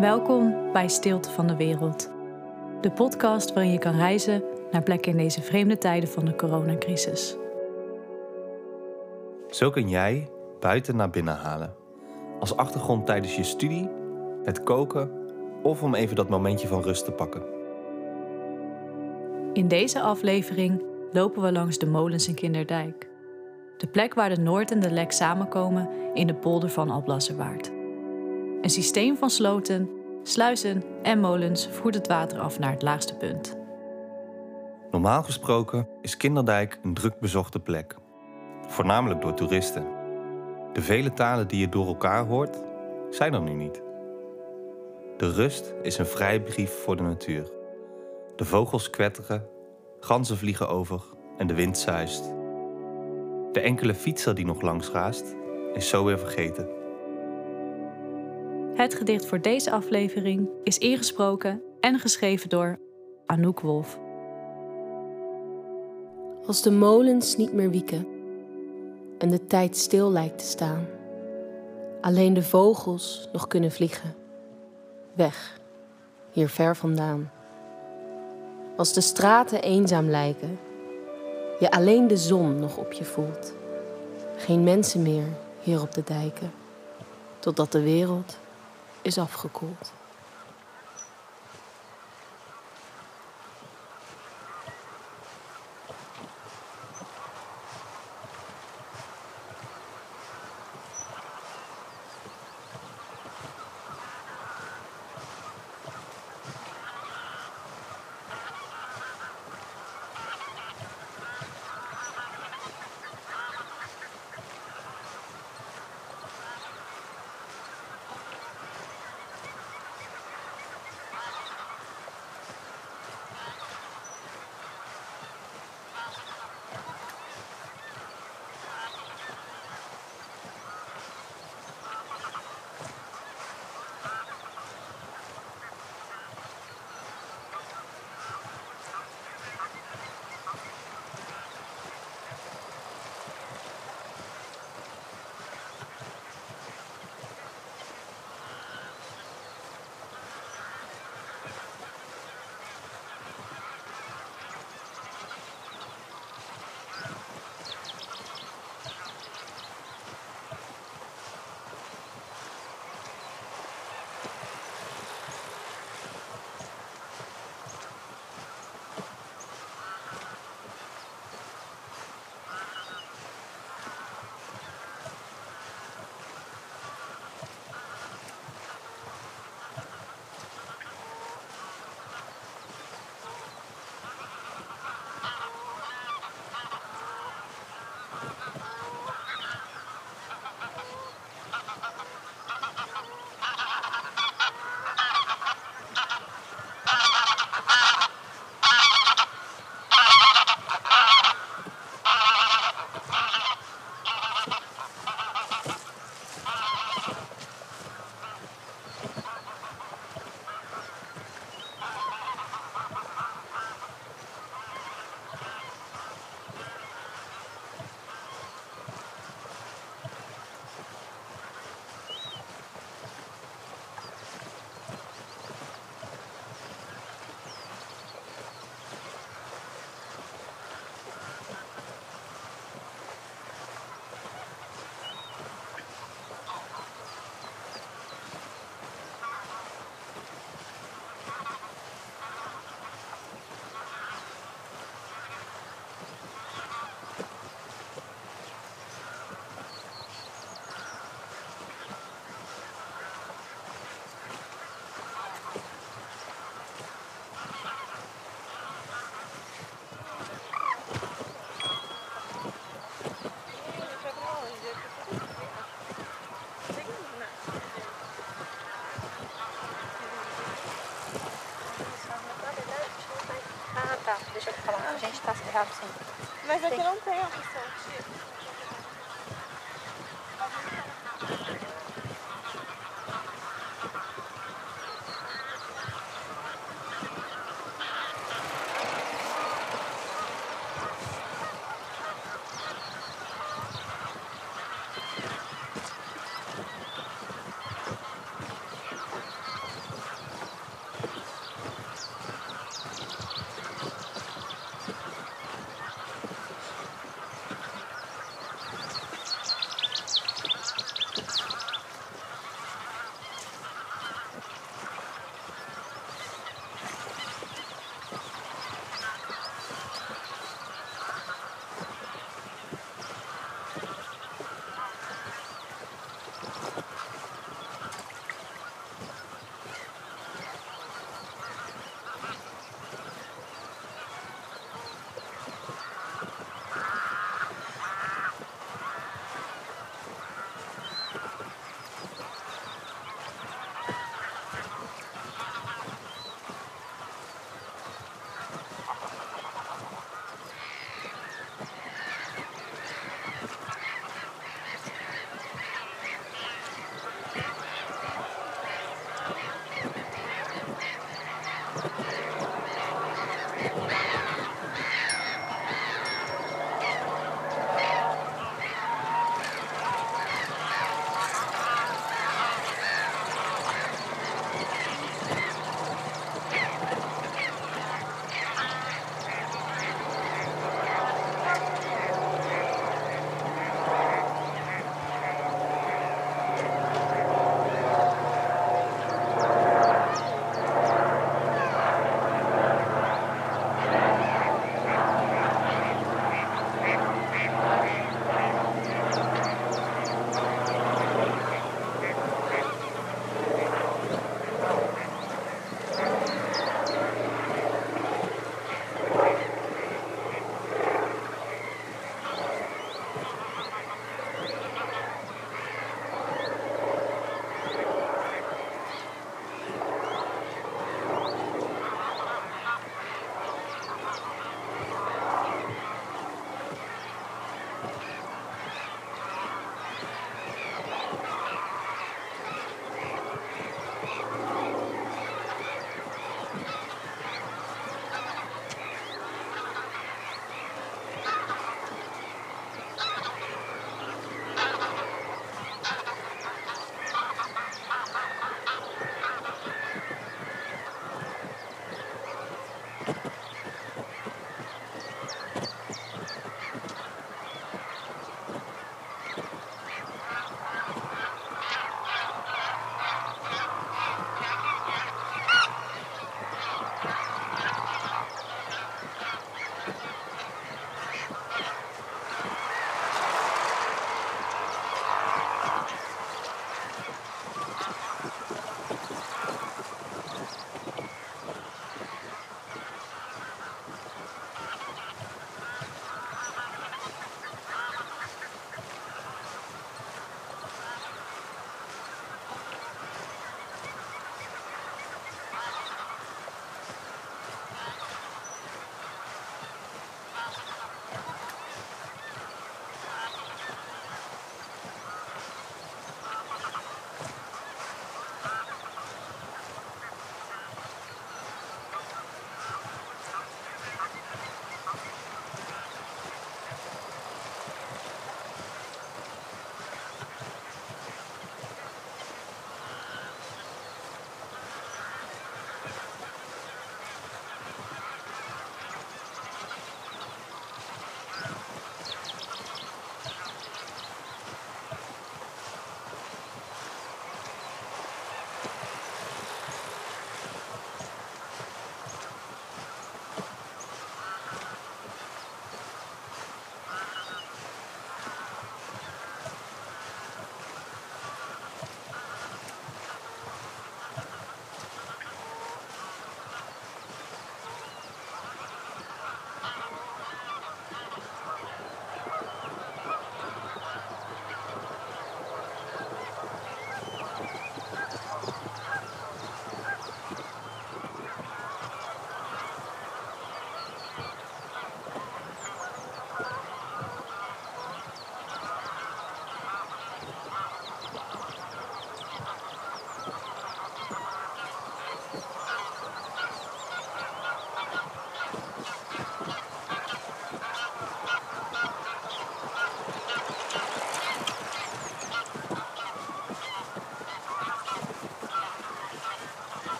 Welkom bij Stilte van de Wereld. De podcast waarin je kan reizen naar plekken in deze vreemde tijden van de coronacrisis. Zo kun jij buiten naar binnen halen. Als achtergrond tijdens je studie, het koken of om even dat momentje van rust te pakken. In deze aflevering lopen we langs de molens in Kinderdijk. De plek waar de Noord en de Lek samenkomen in de polder van Alblasserwaard. Een systeem van sloten, sluizen en molens voert het water af naar het laagste punt. Normaal gesproken is Kinderdijk een druk bezochte plek. Voornamelijk door toeristen. De vele talen die je door elkaar hoort, zijn er nu niet. De rust is een vrijbrief voor de natuur. De vogels kwetteren, ganzen vliegen over en de wind zuist. De enkele fietser die nog langs raast, is zo weer vergeten. Het gedicht voor deze aflevering is ingesproken en geschreven door Anouk Wolf. Als de molens niet meer wieken en de tijd stil lijkt te staan, alleen de vogels nog kunnen vliegen, weg, hier ver vandaan. Als de straten eenzaam lijken, je alleen de zon nog op je voelt, geen mensen meer hier op de dijken, totdat de wereld is afgekoeld. errar sim. Mas é aqui não tem opção de. Yeah.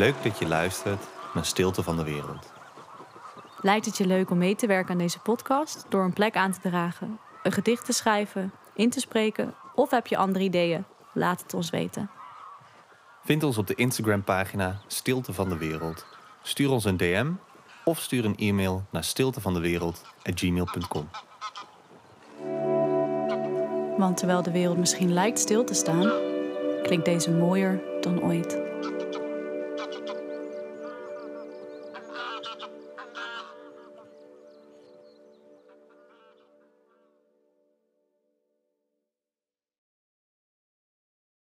Leuk dat je luistert naar Stilte van de Wereld. Lijkt het je leuk om mee te werken aan deze podcast door een plek aan te dragen, een gedicht te schrijven, in te spreken of heb je andere ideeën? Laat het ons weten. Vind ons op de Instagram-pagina Stilte van de Wereld. Stuur ons een DM of stuur een e-mail naar stiltevandewereld.gmail.com. Want terwijl de wereld misschien lijkt stil te staan, klinkt deze mooier dan ooit.